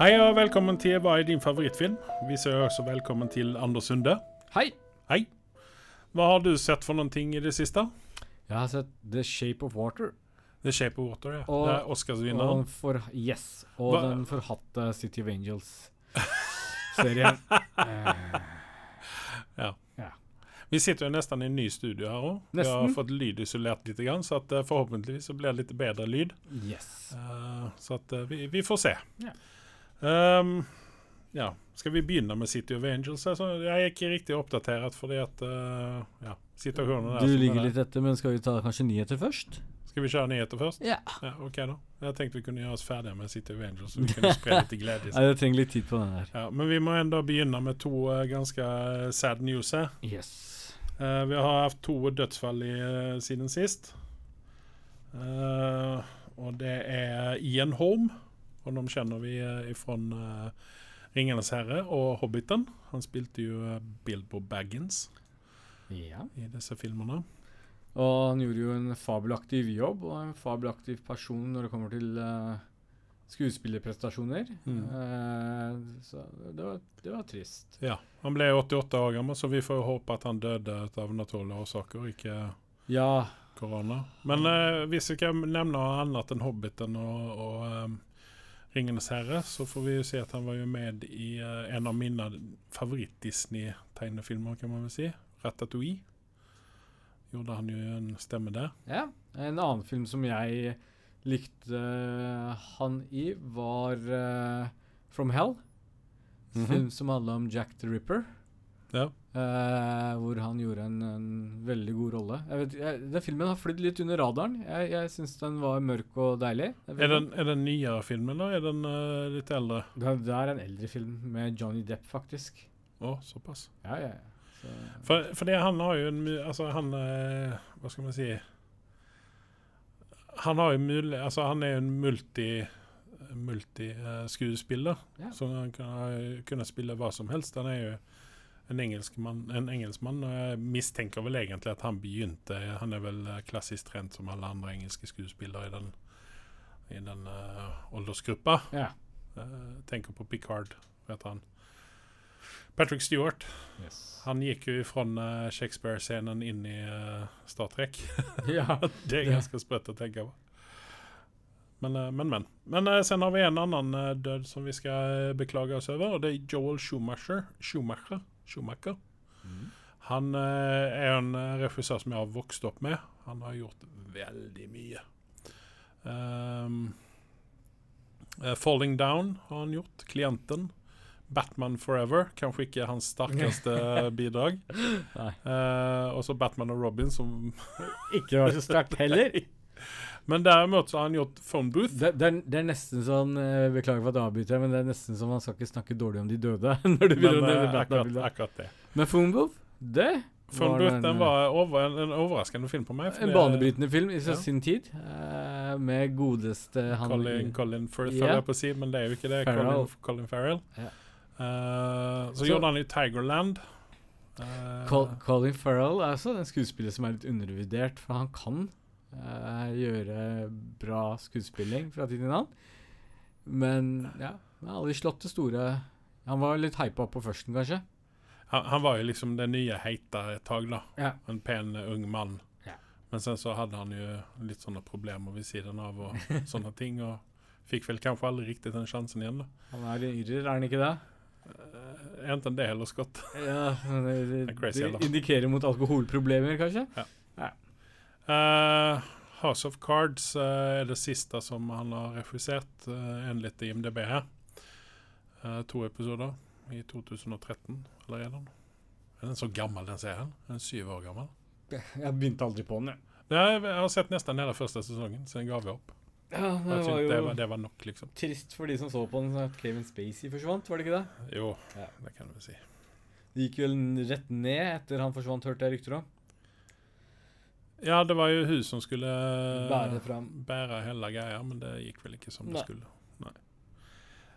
Hei og velkommen til Hva er din favorittfilm? Vi sier også velkommen til Anders Sunde. Hei! Hei. Hva har du sett for noen ting i det siste? Jeg har sett The Shape of Water. The Shape of Water, ja. Og- det er Oscarsvinneren. for, yes, og Hva- den forhatte City of Angels-serien. Eh, Vi sitter jo nesten i en ny studio her òg. Vi har fått lydisolert litt, så eh, forhåpentligvis så blir det litt bedre lyd. yes. Uh, så at uh, vi, vi får se. Ja. Ehm, ja. Skal vi begynne med City of Angels? Altså, jeg er ikke riktig oppdatert fordi at uh, ja, situasjonen er Du ligger er. litt etter, men skal vi ta kanskje nyheter først? Skal vi kjøre nyheter først? Ja. Ja, ok da. Jeg tenkte vi kunne gjøre oss ferdige med City of Angels, så vi kunne spre litt glede. Nei, jeg trenger litt tid på den her. Ja, men vi må enda begynne med to uh, ganske eh, sad news her. Yes. Uh, vi har hatt to dødsfall i, siden sist. Eh, og det er Ian Holm, og de kjenner vi uh, fra Ringenes herre og Hobbiten. Han spilte jo eh, Bilbo Baggins Ja. i disse filmene. Og han gjorde jo en fabelaktig jobb, og en fabelaktig person når det kommer til uh, skuespillerprestasjoner. Mm. Uh, så det var, det var trist. Ja, Han ble 88 år gammel, så vi får jo håpe at han døde av naturlige årsaker, ikke Ja. korona. Men uh, hvis vi kan nevne noe annet enn Hobbiten og, og eh, Ringenes herre, så får vi jo se at han var jo med i eh, en av mine favoritt-Disney-tegnefilmer, kan man vel si. Ratatouille. Gjorde han jo en stemme der. Ja. En annen film som jeg likte eh, han i, var uh, From Hell. Mhm. Film som handla om Jack the Ripper. Ja. Eh, hvor han gjorde en, en veldig god rolle. Jeg vet, jeg, den filmen har flydd litt under radaren. Jeg, jeg syns den var mørk og deilig. den Er den, er den nyere film, eller er den uh, litt eldre? Det, det er en eldre film med Johnny Depp, faktisk. Å, såpass. Ja, ja, ja. Så, For, for det, han har jo en Altså, han uh, Hva skal man si Han har jo mulig Altså, han er jo en multi multiskuespiller. Ja. Så han kan kunne spille hva som helst. Han er jo en engelskmann, en engelskmann, mistenker vel egentlig at han begynte Han er vel eh, klassisk trent som alle andre engelske skuespillere i den, i den uh, aldersgruppa. ja. Uh, tenker på Picard, vet han. Patrick Stewart. Yes. Han gikk jo fra Shakespeare-scenen inn i Star Trek. ja. det er ganske sprøtt å tenke på. Men, men, men. Men sen har vi en annen død som vi skal beklage oss over, og det er Joel Schumacher. Schumacher. Schumacher. Mm. Han eh, er en eh, regissør som jeg har vokst opp med. Han har gjort veldig mye. Um, 'Falling Down' har han gjort. 'Klienten'. 'Batman Forever', kanskje ikke hans sterkeste bidrag. Eh, og så 'Batman og Robin', som Ikke var så sterkt heller. Men derimot så har han gjort 'Phone Booth'. Det, det, er, det er nesten sånn eh, Beklager for at jeg avbryter, men det er nesten sånn man skal ikke snakke dårlig om de døde. når du Men begynner å eh, akkurat, akkurat det. Men Phonebooth, det 'Phone var Booth' en, den var over, en, en overraskende film på meg. en banebrytende film i Ja. sin tid, uh, med godeste han Colin, Colin Firth, holder jeg på å si, men det er jo ikke det. Farrell. Colin, Colin Farrell. Yeah. Uh, så, Så- gjorde han jo Tigerland. Uh, Col Colin Farrell er også den skuespiller som er litt undervurdert, for han kan eh, gjøre bra skuespilling fra tid til annen. Men ja, han har aldri slått det store Han var litt hypa på førsten, kanskje. han, han var jo liksom det nye heita et tag, da. Ja. En pen, ung mann. Ja. Men sen så hadde han jo litt sånne problemer ved siden av og sånne ting. Og fikk vel kanskje aldri riktig den sjansen igjen, da. Han er yrer, er han ikke det? Enten er ikke det heller, Scott? Ja, det, Det det, det indikerer mot alkoholproblemer, kanskje? Eh, House of Cards uh, er det siste som han har refusert, uh, enligt IMDb her. Eh, to episoder i 2013 allerede. Er den så gammel, den serien? Er den syv år gammel? Jeg begynte aldri på den, jeg. Ja, jeg har sett nesten hele første sesongen, så jeg ga vi opp. Ja, det var jo det, var, det var nok, liksom. trist for de som så på den, at Kevin Spacey forsvant, var det ikke det? Jo, Ja. det kan vi si. Det gikk vel rett ned etter han forsvant, hørte jeg rykter om. Ja, det var jo hun som skulle Bære fram. bære hele greia, men det gikk vel ikke som Nei. det skulle. Nei.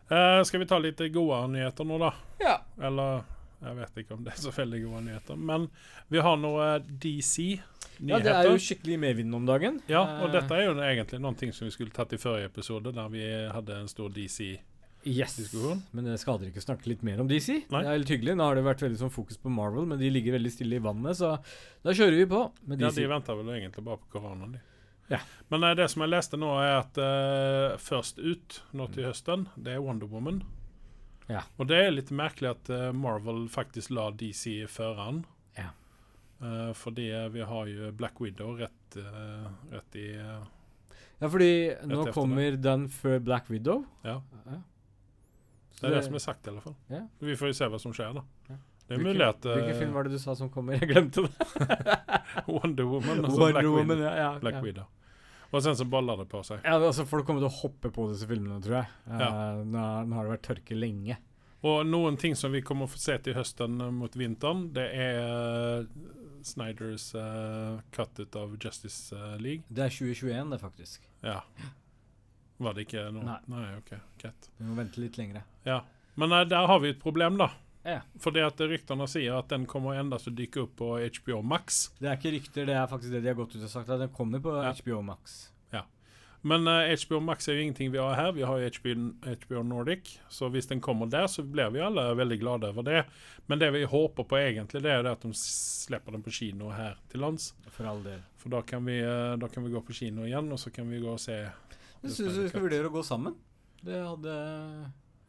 Eh, skal vi ta litt gode nyheter nå, da? Ja. Eller jeg vet ikke om det er så veldig gode nyheter. Men vi har noe DC-nyheter. Ja, det er jo skikkelig medvind om dagen. Ja, og Eh, dette er jo egentlig noe som vi skulle tatt i forrige episode, der vi hadde en stor DC Yes. diskusjon. Men det skader ikke å snakke litt mer om DC. Nei. Det er litt hyggelig. Nå har det vært veldig sånn fokus på Marvel, men de ligger veldig stille i vannet, så da kjører vi på med Ja, de venter vel egentlig bare på koronaen, de. Ja. Men eh, det som jeg leste nå, er at uh, først ut nå til høsten, det er Wonder Woman. Ja. Og det er litt merkelig at uh, Marvel faktisk la DC føre an. Ja. Uh, fordi vi har jo Black Widow rett, rett i Ja, fordi nå kommer den før Black Widow. Ja. Det er det som er sagt, i alle fall. Ja. Vi får jo se hva som skjer, da. Ja. Det er Hvilken- mulig at Hvilken eh, film var det du sa som kommer? Jeg glemte det. Wonder Woman og så Wonder Black, Woman, Widow, ja, Black. Widow. Og sen så baller det på seg. Ja, altså Folk kommer til å hoppe på disse filmene, tror jeg. Ja. nå, nå har det vært tørke lenge. Og noen ting som vi kommer å få se til høsten eh, mot vinteren, det er Snyders uh, cut ut av Justice League. Det er 2021, det, faktisk. Ja. Var det ikke noe? Nei. OK. Greit. Vi må vente litt lengre. Ja. Men nei, der har vi et problem, da. Ja. Fordi at ryktene sier at den kommer endast å dykke opp på HBO Max. Det er ikke rykter, det er faktisk det de har gått ut og sagt. At den kommer på Ja. HBO Max. Men uh, HBO Max er jo ingenting vi har her. Vi har jo HBO, HBO Nordic. Så hvis den kommer der, så blir vi alle veldig glade over det. Men det vi håper på egentlig, det er det at de slipper den på kino her til lands. For all del. For da kan, vi, uh, da kan vi gå på kino igjen, og så kan vi gå og se Jeg syns vi skal vurdere å gå sammen. Det hadde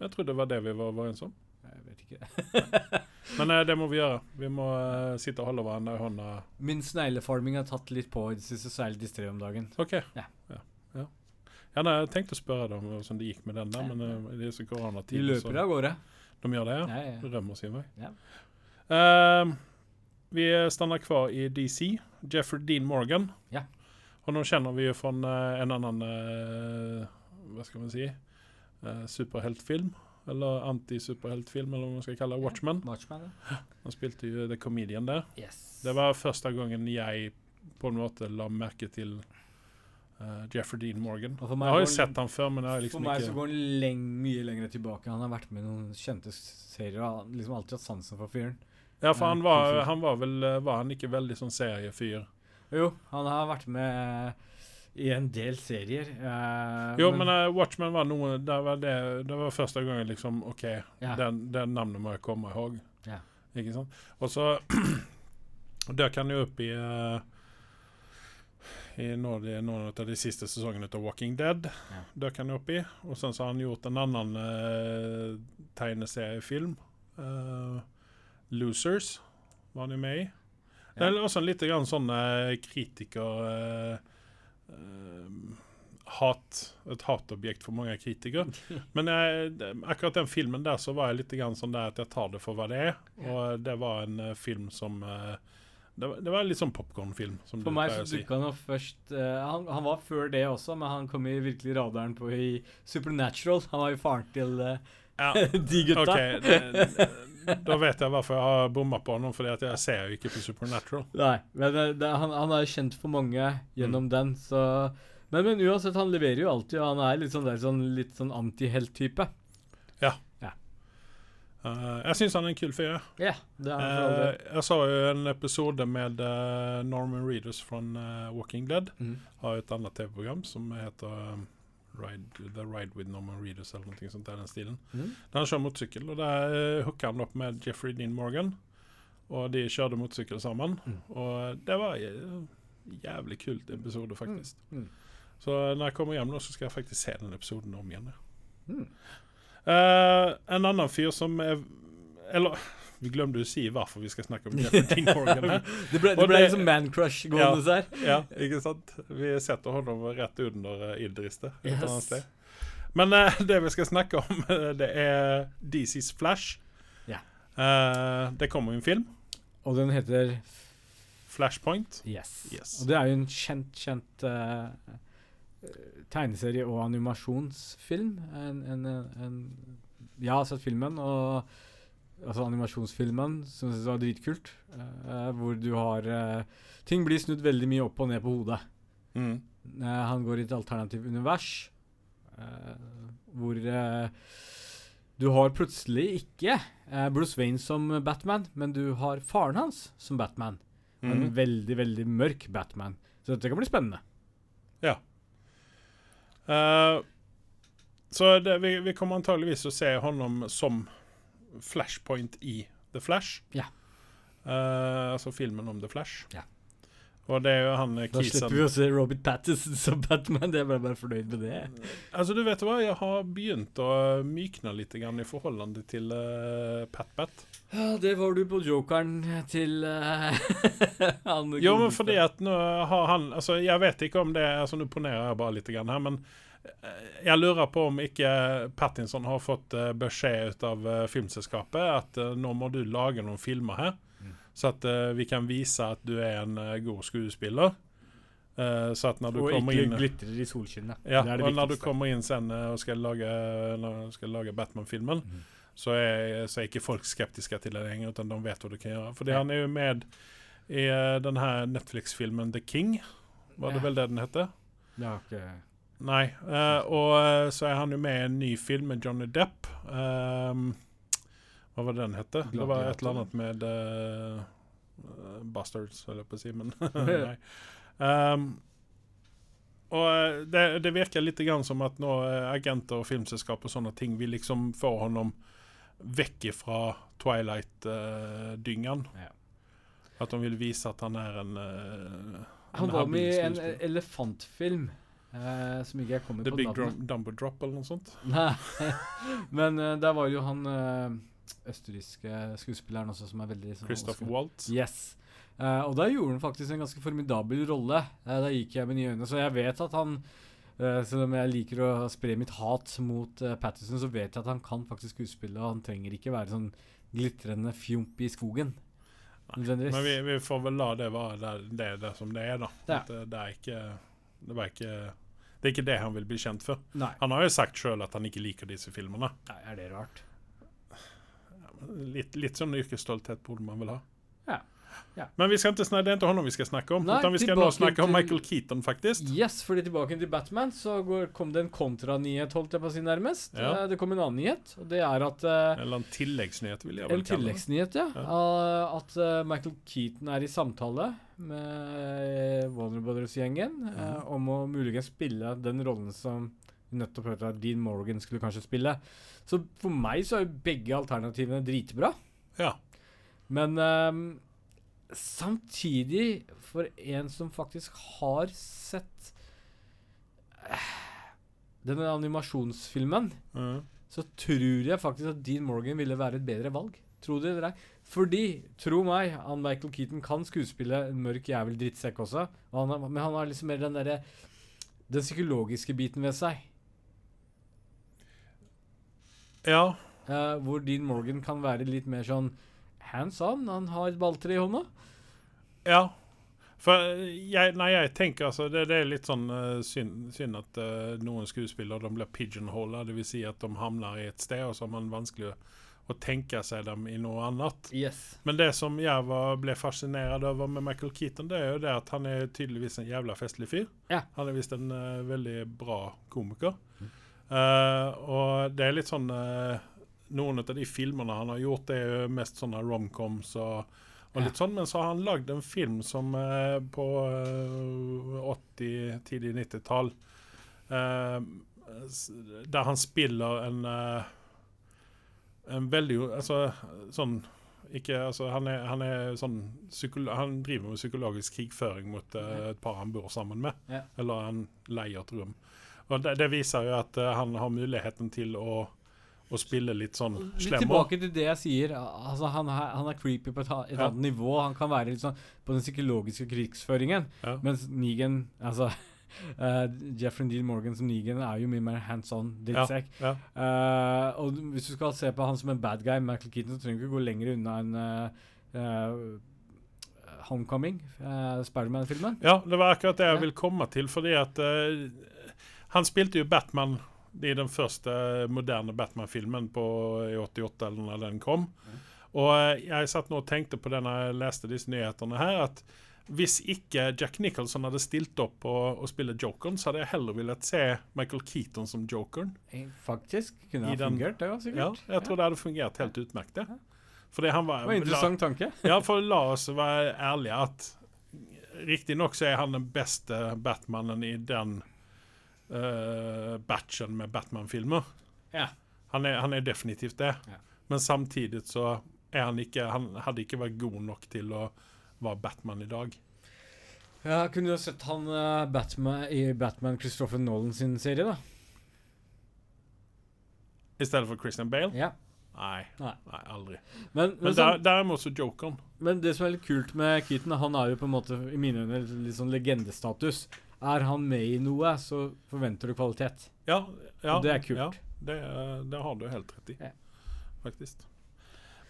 Jeg trodde det var det vi var overens om. Jeg vet ikke. Men eh, det må vi gjøre. Vi må eh, sitte og holde hverandre i hånda. Min sneglefarming har tatt litt på i det siste, særlig disse tre om dagen. OK. Ja. ja. ja. Ja, nei, jeg tenkte å spørre deg om hvordan det gikk med den der, men eh, i disse De koronatider løper av gårde. De gjør det, ja? Ja, ja. Rømmer sin vei. Ja. Ehm, vi stannar kvar i DC. Jeffrey Dean Morgan. Ja. Honom känner vi ju från eh, en annan, eh, vad ska man säga, eh, superheltfilm. Eller anti-superheltfilm, eller hva man skal kalle det. Watchmen. Watchman, ja. Han spilte jo The Comedian der. Yes. Det var første gangen jeg på en måte la merke til uh, Jeffrey Dean Morgan. Og Jeg har jo sett han før, men jeg har liksom ikke For meg så går han leng, mye lenger tilbake. Han har vært med i noen kjente serier og har liksom alltid hatt sansen for fyren. Ja, for han var, han var vel eh, Var han ikke veldig sånn seriefyr? Jo, han har vært med i en del serier. Uh, Jo, men eh, Watchmen var noe Det var, det, det var første gangen liksom OK, ja. den, den navnet må jeg komme ihåg. Ja. Ikke sant? Og så Dök han jo opp i uh, i noen, noen av de siste sesongene av Walking Dead. Ja. Dök han opp i. Og sen så har han gjort en annen uh, tegneseriefilm. Uh, Losers var han jo med i. Det er også litt grann sånn eh, kritiker eh, eh, hat, Et hatobjekt for mange kritikere. Men jeg, akkurat den filmen der så var jeg litt grann sånn der at jeg tar det for hva det er. Og det var en film som det, var, det var litt sånn popkornfilm. For meg så dukka han opp først uh, han, han var før det også, men han kom i virkelig radaren på i Supernatural. Han var jo faren til uh, Ja, de gutta. ok. det- Da vet jeg hvorfor jeg har bomma på ham, fordi jeg ser jo ikke på Supernatural. Nei, men det, det, han, han er kjent for mange gjennom den, så men, men uansett, han leverer jo alltid, og han er litt sånn, der, sånn, litt sånn antihelt-type. Eh, jeg syns han er en kul fyr. Ja, det er han for all Eh, del. jeg så jo en episode med uh, Norman Reedus fra Walking Dead. Mm. Har et annet TV-program som heter um, Ride, The Ride with Norman Reedus eller noe sånt i den stilen. Mm. Der han kjører motorsykkel, og der hooker hooka han opp med Jeffrey Dean Morgan. Og de kjørte motorsykkel sammen. Mm. Og det var en jævlig kult episode, faktisk. Mm. Så når jeg kommer hjem nå, så skal jeg faktisk se den episoden om igjen. Mm. Eh, en annen fyr som er Eller vi glemte å si hvorfor vi skal snakke om Jeffrey Dean Morgan. Det ble, det ble det- liksom man-crush gående der. Ja, ikke sant? Vi setter honom rett under uh, Idris der. Yes. Men uh, det vi skal snakke om, eh, det er DC's Flash. Ja. Uh, det kommer en film. Og den heter Flashpoint. Yes. Yes. Og det er jo en kjent, kjent eh, eh, tegneserie- og animasjonsfilm. En, en, en, jeg har sett filmen, og altså animasjonsfilmen, som jeg synes var dritkult. Uh, hvor du har uh, Ting blir snudd veldig mye opp og ned på hodet. Mm. Uh, han går i et alternativt univers hvor du har plutselig ikke Bruce Wayne som Batman, men du har faren hans som Batman. En Mm. veldig, veldig mørk Batman. Så dette kan bli spennende. Ja. så det, vi, vi kommer antageligvis å se honom som Flashpoint i The Flash. Ja. Uh, altså filmen om The Flash. Ja. Og det er jo han eh, Da Kisen. slipper vi å se Robert Pattinson som Batman. Det er bare, bare fornøyd med det. Altså, du vet hva, jeg har begynt å mykne litt grann i forhold til uh, Pat-Pat. Ja, det var du på jokeren til uh, han Jo, men fordi at nå har han Altså, jeg vet ikke om det Altså, nå ponerer jeg bare litt grann her, men eh, jeg lurer på om ikke Pattinson har fått eh, beskjed ut av eh, filmselskapet at eh, nå må du lage noen filmer her, Mm. så at vi kan vise at du er en god skuespiller. Så at når du Og kommer ikke inn glitrer i solskinnet. Ja, det det og når du kommer inn sen og skal lage, lage Batman-filmen, mm. så, så er ikke folk skeptiske til det lenger, utan de vet hva du kan gjøre. Fordi Ja. han er jo med i denne Netflix-filmen The King, var det Ja. vel det den heter? Det har ikke Nei. Uh, og eh, så er han jo med i en ny film med Johnny Depp. Um, hva var det den hette? Det var et eller annet med uh, Bastards, holdt jeg på å si, men nei. Um, og det, det virker litt grann som at nå agenter og filmselskap og sånne ting vil liksom få honom vekk fra Twilight-dyngen. Ja. At de vil vise at han er en eh, Han en var med i en elefantfilm eh, som ikke jeg kommer The på Big navnet. Drum, Drop eller noe sånt. Nei, men uh, der var jo han uh, østerrikske skuespilleren også som er veldig sånn Christopher Waltz. Yes. Uh, og der gjorde han faktisk en ganske formidabel rolle. Uh, da gikk jeg med nye øyne. Så jeg vet at han Uh, Selv om jeg liker å spre mitt hat mot uh, Patterson, så vet jeg at han kan faktisk skuespille, og han trenger ikke være sånn glitrende fjomp i skogen. Nei, Men vi, vi får vel la det være det, det, det som det er, da. Ja. At det er ikke det, var ikke det er ikke det han vil bli kjent for. Nei. Han har jo sagt sjøl at han ikke liker disse filmene. Nei, er det rart? Litt, litt sånn yrkesstolthet burde man vel ha. Ja. Ja. Men vi skal ikke snakke, det er ikke han vi skal snakke om. Nei, vi skal nå snakke om Michael Keaton, faktisk. Yes, fordi tilbake til Batman så går, kom det en kontranyhet, holdt jeg på å si nærmest. Ja. Eh, det kom en annen nyhet, og det er at eh, Eller en tilleggsnyhet, vil jeg vel kalle det. En tilleggsnyhet, ja. Ja. Uh, at Michael Keaton er i samtale med uh, uh, Mhm. om å muligens spille den rollen som nettopp hørte at Dean Morgan skulle kanskje spille. Så for meg så er jo begge alternativene dritbra. Ja. Men um, samtidig, for en som faktisk har sett eh, denne animasjonsfilmen mm. så tror jeg faktisk at Dean Morgan ville være et bedre valg. Tror du det. Fordi, tro meg, han Michael Keaton kan skuespille en mørk jævel drittsekk også. Og han men han har liksom mer den derre Den psykologiske biten ved seg. ja. Uh, hvor Dean Morgan kan være litt mer sånn hands on. Han har et balltre i hånda. Ja. For jeg, nei, jeg tenker altså Det, det er litt sånn uh, synd, synd at uh, noen skuespillere de blir pigeonhola. Dvs. Si at de havner i et sted, og så har man vanskelig å, å tenke seg dem i noe annet. Yes. Men det som jeg var, ble fascinert over med Michael Keaton, det er jo det at han er tydeligvis en jævla festlig fyr. Ja. Han er visst en uh, veldig bra komiker. Eh, og det er litt sånn uh, Noen av de filmene han har gjort, det er jo mest sånne romcoms og, og litt sånn, men så har han lagd en film som eh, på eh, 80-, tidlig 90-tall eh, Der han spiller en eh, en veldig Altså sånn ikke, altså, han, er, han er sånn Han driver med psykologisk krigføring mot uh, et par han bor sammen med. Ja. Eller han leier et rom. Og det, det viser jo at uh, han har muligheten til å, å spille litt sånn Litt tilbake til det jeg sier. Altså, han, er, han er creepy på et, et Ja. annet nivå. Han kan være litt sånn på den psykologiske krigsføringen. Ja. Mens Nigen Altså uh, Jeffrey Dean Morgan som Negan er jo mye mer hands on drittsekk. Ja. Uh, og hvis du skal se på han som en bad guy, Michael Keaton, så trenger du ikke gå lenger unna en uh, eh, Homecoming, uh, Spiderman-filmen. ja, det var akkurat det jeg Ja. vil komme til, fordi at Han spilte jo Batman i den første moderne Batman-filmen på i 88, eller når den kom. Og eh, jeg satt nå og tenkte på det når jeg leste disse nyhetene her, at hvis ikke Jack Nicholson hadde stilt opp og, og spille Jokeren, så hadde jeg heller villet se Michael Keaton som Jokeren. Eh, Faktisk. Kunne det ha fungert, det òg, Ja, sikkert. jeg tror det hadde fungert helt utmerket. det. Fordi han var, Det var en interessant tanke. Ja, for la oss være ærlige at Riktignok så er han den beste Batmanen i den uh, batchen med Batman-filmer. Ja. Han han er definitivt det. Ja. Men samtidig så er han ikke Han hadde ikke vært god nok til å være Batman i dag. Ja, Kunne du ha sett han eh, Batman, i Batman Christopher Nolan sin serie, da? I stedet for Christian Bale? Ja. Nei. Nei. Nei, aldri. Men, men, Men sånn- der, derimot så Jokeren. men det som er litt kult med Keaton, han er jo på en måte i mine øyne litt sånn legendestatus. Er han med i noe, så forventer du kvalitet. Ja, ja, Og det er kult. Ja, det, det har du helt rett i, Ja. faktisk.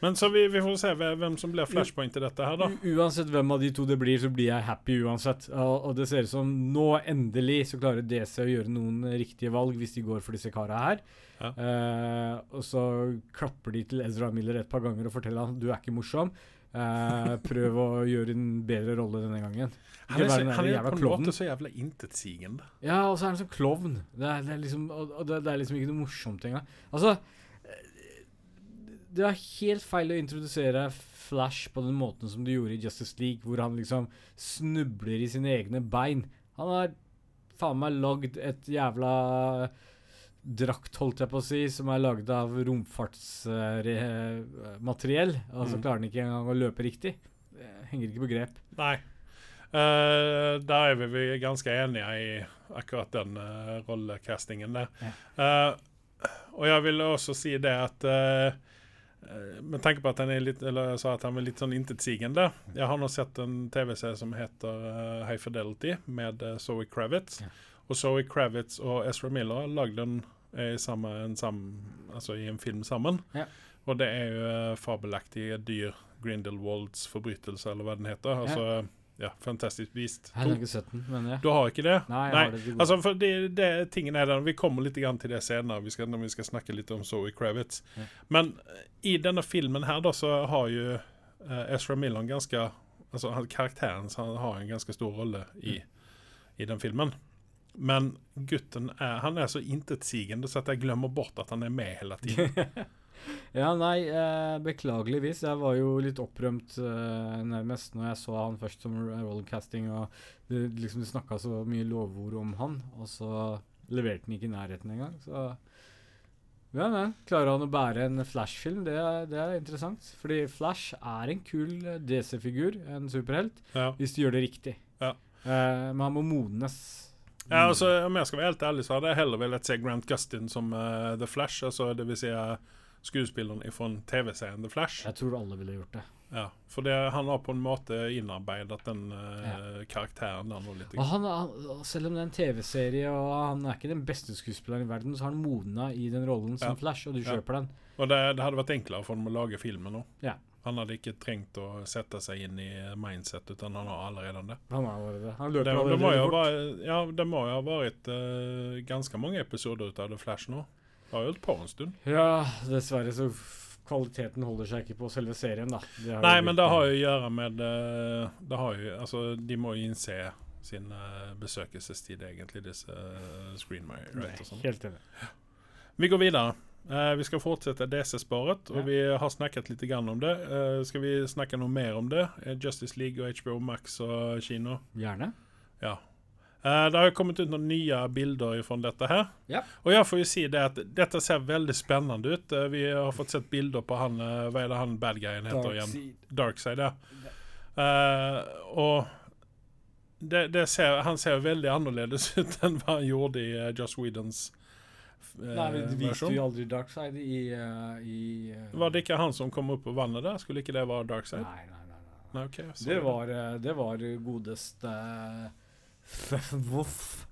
Men så vi, vi får se hvem som blir flashpoint i dette her, da. U uansett hvem av de to det blir, så blir jeg happy uansett. Og, og det ser ut som nå endelig så klarer DC å gjøre noen riktige valg hvis de går for disse kara her. Ja. Uh, og så klapper de til Ezra Miller et par ganger og forteller han du er ikke morsom. Uh, prøv å gjøre en bedre rolle denne gangen. Han er, så, han er på en måte så jævla intetsigende. Ja, og så er han sånn klovn. Det er, det er liksom, og, og det, det er liksom ikke noe morsomt engang. Altså Det er helt feil å introdusere Flash på den måten som du gjorde i Justice League, hvor han liksom snubler i sine egne bein. Han har faen meg lagd et jævla drakt, holdt jeg på å si, som er lagd av romfartsmateriell. Og så Mm. klarer han ikke engang å løpe riktig. Det henger ikke på grep. Nei. Uh, der er vi, vi ganske enige i akkurat den uh, rollecastingen der. Eh, og jeg vil også si det at Med tanke på at han er litt Eller jeg sa at han er litt sånn intetsigende. Jeg har nå sett en TV-serie som heter uh, High Fidelity med uh, Zoe Kravitz. Ja. Og Zoe Kravitz og Ezra Miller lagde en, eh, i samme, en sam, altså i en film sammen. Ja. Og det er jo uh, fabelaktige dyr. Grindelwalds forbrytelse, eller hva den heter. Altså, ja, fantastisk beast. Jeg har ikke sett den, men ja. Du har ikke det? Nei, jeg har det gode. Altså, for det, det, tingen er den, Vi kommer litt grann til det senere vi skal, når vi skal snakke litt om Zoe Kravitz. Ja. Men eh, i denne filmen her da, så har jo uh, Ezra Millon ganske altså han, Karakteren så han har en ganske stor rolle i, i den filmen. Men gutten er, han er så intetsigende så at jeg glemmer bort at han er med hele tiden. Ja, nei, eh, beklageligvis. Jeg var jo litt opprømt eh, nærmest når jeg så han først som rollcasting, og det, liksom de snakka så mye lovord om han, og så leverte han ikke i nærheten engang. Så ja, men klarer han å bære en Flash-film? Det, det er interessant. Fordi Flash er en kul eh, DC-figur, en superhelt, ja. hvis du gjør det riktig. Ja. Eh, men han må modnes. Ja, altså, om jeg skal være helt ærlig, så hadde jeg heller villet se Grant Gustin som uh, The Flash. Altså, det vil si uh, skuespilleren fra TV-serien The Flash. Jeg tror alle ville gjort det. Ja, For det, han har på en måte innarbeidet den eh, karakteren der litt. Han, han, selv om det er en TV-serie og han er ikke den beste skuespilleren i verden, så har han modna i den rollen som Ja. Flash, og du Ja. kjøper den. Og det, det hadde vært enklere for ham å lage filmen nå. Ja. Han hadde ikke trengt å sette seg inn i mindset, utan han har allerede det. Han har allerede det. Han Det, løper det, allerede ja, det må jo ha vært uh, ganske mange episoder ut av The Flash nå. Det har jo holdt på en stund. Ja, dessverre så kvaliteten holder seg ikke på selve serien, da. Nei, men det har jo å gjøre med eh, Det har jo Altså, de må jo innse sin eh, besøkelsestid, egentlig, disse Screenmire. screenwriters og sånn. Helt enig. Vi går videre. Uh, vi skal fortsette DC-spåret, og Ja. vi har snakket litt grann om det. Uh, skal vi snakke noe mer om det? Eh, Justice League og HBO Max og kino? Gjerne. Ja. Eh, det har kommet ut noen nye bilder fra dette her. Ja. Og jeg får jo si det at dette ser veldig spennende ut. Eh, vi har fått sett bilder på han eh, Hva er det han bad guyen heter igjen? Darkseid. Darkside, ja. Uh, og det, det ser, han ser veldig annerledes ut enn hva han gjorde i uh, Joss Whedons uh, Nei, men det viste jo aldri Darkside i, uh, i Var det ikke han som kom opp på vannet der? Skulle ikke det være Darkside? Nei, nei, nei. nei. Nei, okay, Det var, det var godeste Voff.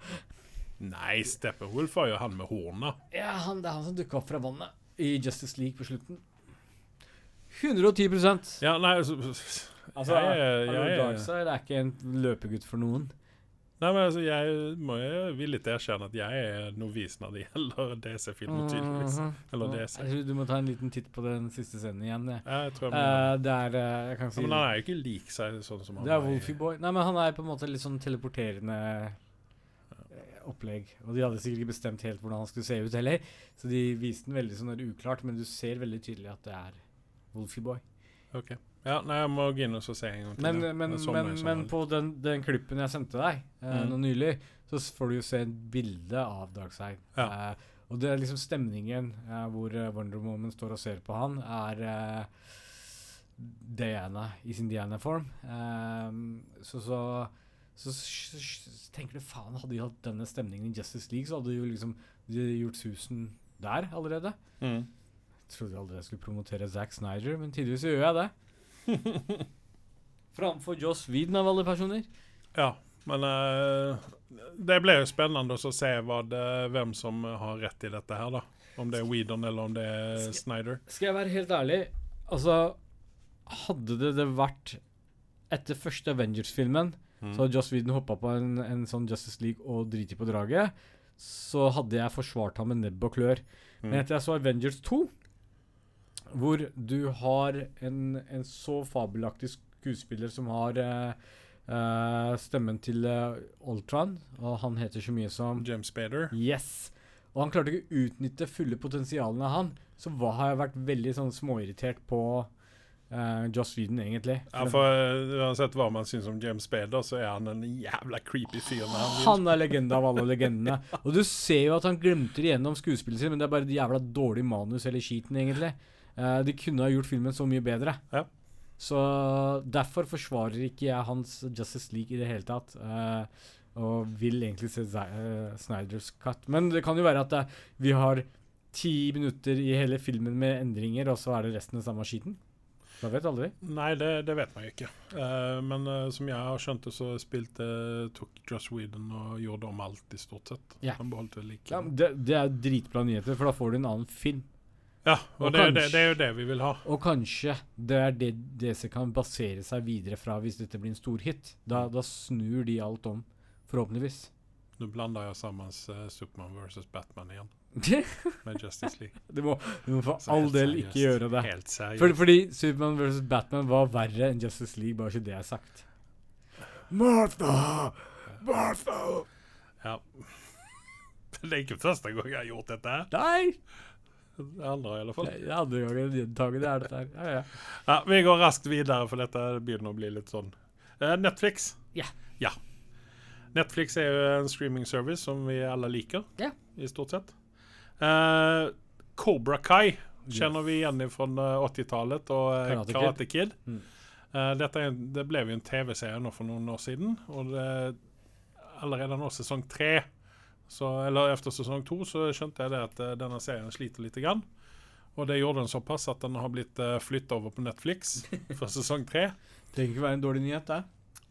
Nei, Steppenwolf var jo han med horna. Ja, han, det er han som dukka opp fra vannet i Justice League på slutten. 110 Ja, nei altså, Altså, jeg, jeg, jeg, jeg, er- ikke en løpegutt for noen. Nei, men altså, jeg må jo villig til å erkjenne at jeg er novis når det gjelder DC-filmer, tydeligvis. Mhm. Eller DC. Jeg tror du må ta en liten titt på den siste scenen igjen. Ja, jeg tror jeg må Uh, det er eh, Jeg kan si ja, Men han er jo ikke lik seg sånn som han Det er Wolfie Boy. Nei, men han er på en måte litt sånn teleporterende eh, opplegg. Og de hadde sikkert ikke bestemt helt hvordan han skulle se ut heller, så de viste den veldig sånn uklart, men du ser veldig tydelig at det er Wolfie Boy. Ok. Ja, nei, jeg må gå inn og se en gang til. Men, ja. men, men, men på den, den klippen jeg sendte deg eh, Mm. nå nylig, så får du jo se et bilde av Darkseid. Ja. Eh, og det er liksom stemningen eh, hvor eh, Wonder Woman står og ser på han, er eh, Diana i sin Diana-form. Ehm, så så så, tenker du faen, hadde de hatt denne stemningen i Justice League, så hadde de jo liksom de gjort susen der allerede. Mm. Jeg trodde aldri jeg skulle promotere Zack Snyder, men tidligvis gjør jeg det. Framfor Joss Whedon av alle personer. Ja, men uh, det blir jo spennende å se hva det, hvem som har rett i dette her, da. Om det er Whedon eller om det er Snyder. Skal jeg være helt ærlig, altså Hadde det, det vært etter første Avengers-filmen, Mm. så hadde Joss Whedon hoppa på en, en sånn Justice League og driti på draget, så hadde jeg forsvart ham med nebb og klør. Mm. Men etter jeg så Avengers 2, hvor du har en, en så fabelaktig skuespiller som har eh, eh, stemmen til uh, Ultron, og han heter så mye som James Spader. Yes! Og han klarte ikke å utnytte fulle potensialene av han, så hva har jeg vært veldig sånn småirritert på uh, Joss Whedon, egentlig. Ja, for eh, Uansett hva man syns om James Spader, så er han en jævla creepy fyr. han. Han er legende av alle legendene. Og du ser jo at han glemte igjennom skuespillet sitt, men det er bare et jævla dårlig manus eller skiten, egentlig. Eh, de kunne ha gjort filmen så mye bedre. Ja. Så derfor forsvarer ikke jeg hans Justice League i det hele tatt. Uh, og vil egentlig se Z uh, Snyders cut. Men det kan jo være at vi har ti minutter i hele filmen med endringer, og så er det resten av samme skiten. Da vet aldri. Nei, det, det vet man jo ikke. Eh, men eh, som jeg har skjønt det, så spilte tok Joss Whedon og gjorde om alt i stort sett. Yeah. Han beholdt det like. Ja, det, det er dritbra nyheter, for da får du en annen film. Ja, og, Og det, jo det, det er jo det vi vil ha. Og kanskje det er det DC kan basere seg videre fra hvis dette blir en stor hit. Da, da snur de alt om, forhåpentligvis. Nå blander jeg sammen uh, Supermann versus Batman igjen, med Justice League. må, du må for all del seriøst. ikke gjøre det. Helt seriøst. For, fordi Supermann vs. Batman var verre enn Justice League, bare så det er sagt. Martha! Martha! Ja. Det er ikke første gang jeg har gjort dette. Nei! Det andre i alle fall. Det andre gangen gjentaket det er dette her. Ja, ja. Ja, vi går raskt videre, for dette begynner å bli litt sånn. Uh, Netflix. Ja. ja. Netflix er jo en streaming service som vi alle liker, Ja. i stort sett. Uh, Cobra Kai kjenner vi igjen fra 80-tallet og Karate, Karate Kid. Kid. Mm. Uh, dette det ble jo en TV-serie nå for noen år siden, og det, allerede nå sesong tre, så, eller efter sesong to, så skjønte jeg det at eh, denne serien sliter litt. Grann. Og det gjorde den såpass at den har blitt uh, flytta over på Netflix for sesong tre. Trenger ikke være en dårlig nyhet, det.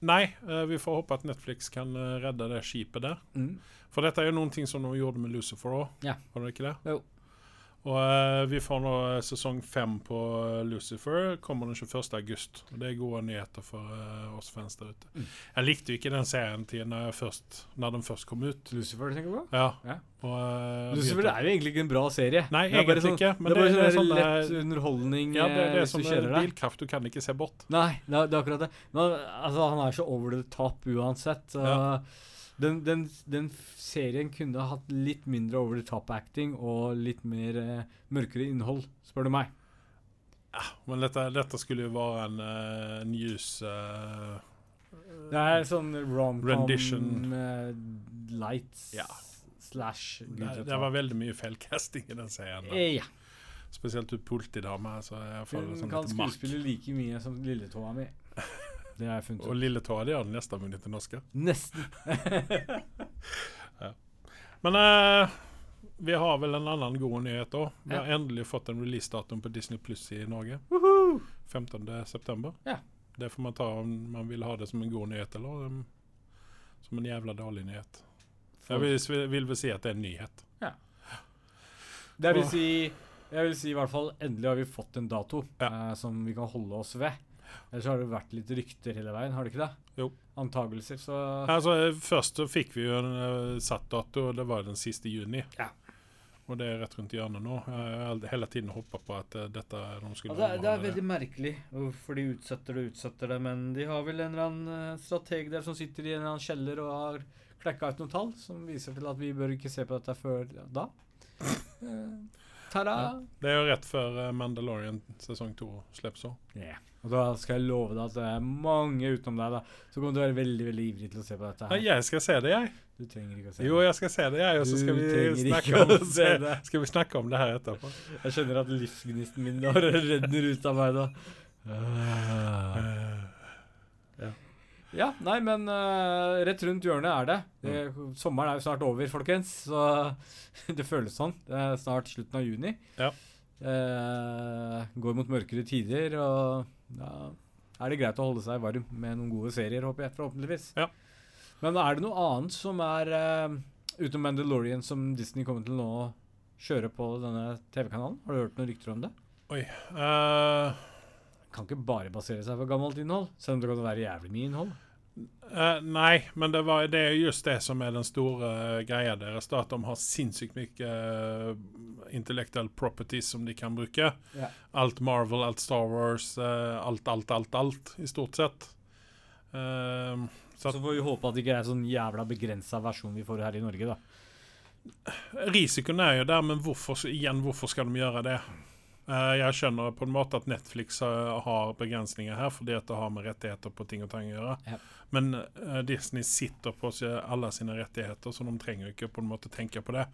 Nei, eh, vi får håpe at Netflix kan eh, redde det skipet der. Mm. For dette er jo noen ting som de gjorde med Lucifer òg, Ja. var det ikke det? Jo. Og uh, vi får nå eh, sesong fem på eh, Lucifer. Kommer den 21. august. Og det er gode nyheter for uh, oss fans der ute. Mm. Jeg likte jo ikke den serien til når, først, når den først kom ut. Lucifer, du tenker på? Ja. Ja. Og, uh, Lucifer det er jo egentlig ikke en bra serie. Nei, Det er egentlig sånn- ikke. Men det er bare det, det er sånn sånn lett eh, underholdning Ja, det, det er deg. bilkraft. Du kan ikke se bort. Nei, det er, det er akkurat det. Men, altså, han er så over the top uansett. så Ja. Den, den, den serien kunne hatt litt mindre over the top-acting og litt mer eh, mørkere innhold, spør du meg. Ja, men dette, dette skulle jo være en uh, news uh, Det er sånn rom-com Rendition. lights Ja. slash det, det var veldig mye feilcasting i den serien. Eh, Ja. Spesielt jeg føler Hun sånn kan skuespille like mye som lilletåa mi. Det har jeg funnet Og ut. Lille Tå hadde gjort nesten vunnet en Oscar. Nesten. Men eh, vi har vel en annen god nyhet òg. Vi Ja. har endelig fått en releasedato på Disney Pluss i Norge. 15. september. Ja. Det får man ta om man vil ha det som en god nyhet, eller um, som en jævla dårlig nyhet. Jeg vil, vil vel si at det er en nyhet. Det vil si Jeg vil si i hvert fall endelig har vi fått en dato Ja. uh, som vi kan holde oss ved. Ellers har det vært litt rykter hele veien, har det ikke det? Jo. Antagelser, så Altså, først fikk vi jo en eh, satt dato, og det var den siste juni. Ja. Og det er rett rundt hjørnet nå. Jeg har hele tiden hoppa på at eh, dette de skulle Ja, det, er, det er veldig merkelig hvorfor de utsetter det og utsetter det, men de har vel en eller annen eh, strateg der som sitter i en eller annen kjeller og har klekka ut noen tall som viser til at vi bør ikke se på dette før da. Tada! Ta-da! Det er jo rett før Mandalorian sesong to slippes òg. Yeah. Og da skal jeg love deg at det er mange utenom deg da, som kommer til å være veldig veldig ivrig til å se på dette her. jeg skal se det, jeg. Du trenger ikke å se det. Jo, jeg skal se det, jeg. Og så skal skal vi snakke om det her etterpå. Jeg skjønner at livsgnisten min da renner ut av meg da. Ja, nei, men uh, rett rundt hjørnet er det. det. Sommeren er jo snart over, folkens. Så det føles sånn. Det er snart slutten av juni. Ja. Uh, går mot mørkere tider, og da er det greit å holde seg varm med noen gode serier, håper jeg, forhåpentligvis. Ja. Men er det noe annet som er uh, utenom Mandalorian som Disney kommer til å kjøre på denne TV-kanalen? Har du hørt noen rykter om det? Oi. Uh... Kan ikke bare basere seg på gammelt innhold, selv om det kan være jævlig mye innhold. Eh, nei, men det, var, det er just det som er den store eh, greia deres. Da, at de har sinnssykt mye uh, intellectual properties som de kan bruke. Yeah. Alt Marvel, alt Star Wars, uh, alt, alt, alt, alt, i stort sett. Uh, så Så får vi håpe at det ikke er sånn jævla begrensa versjon vi får her i Norge, da. risikoen er jo der, men hvorfor, igjen, hvorfor skal de gjøre det? Eh, jeg skjønner på en måte at Netflix eh, har begrensninger her, fordi at det har med rettigheter på ting og tang å gjøre. Ja. Men eh, Disney sitter på alle sine rettigheter, så de trenger ikke på en måte tenke på det.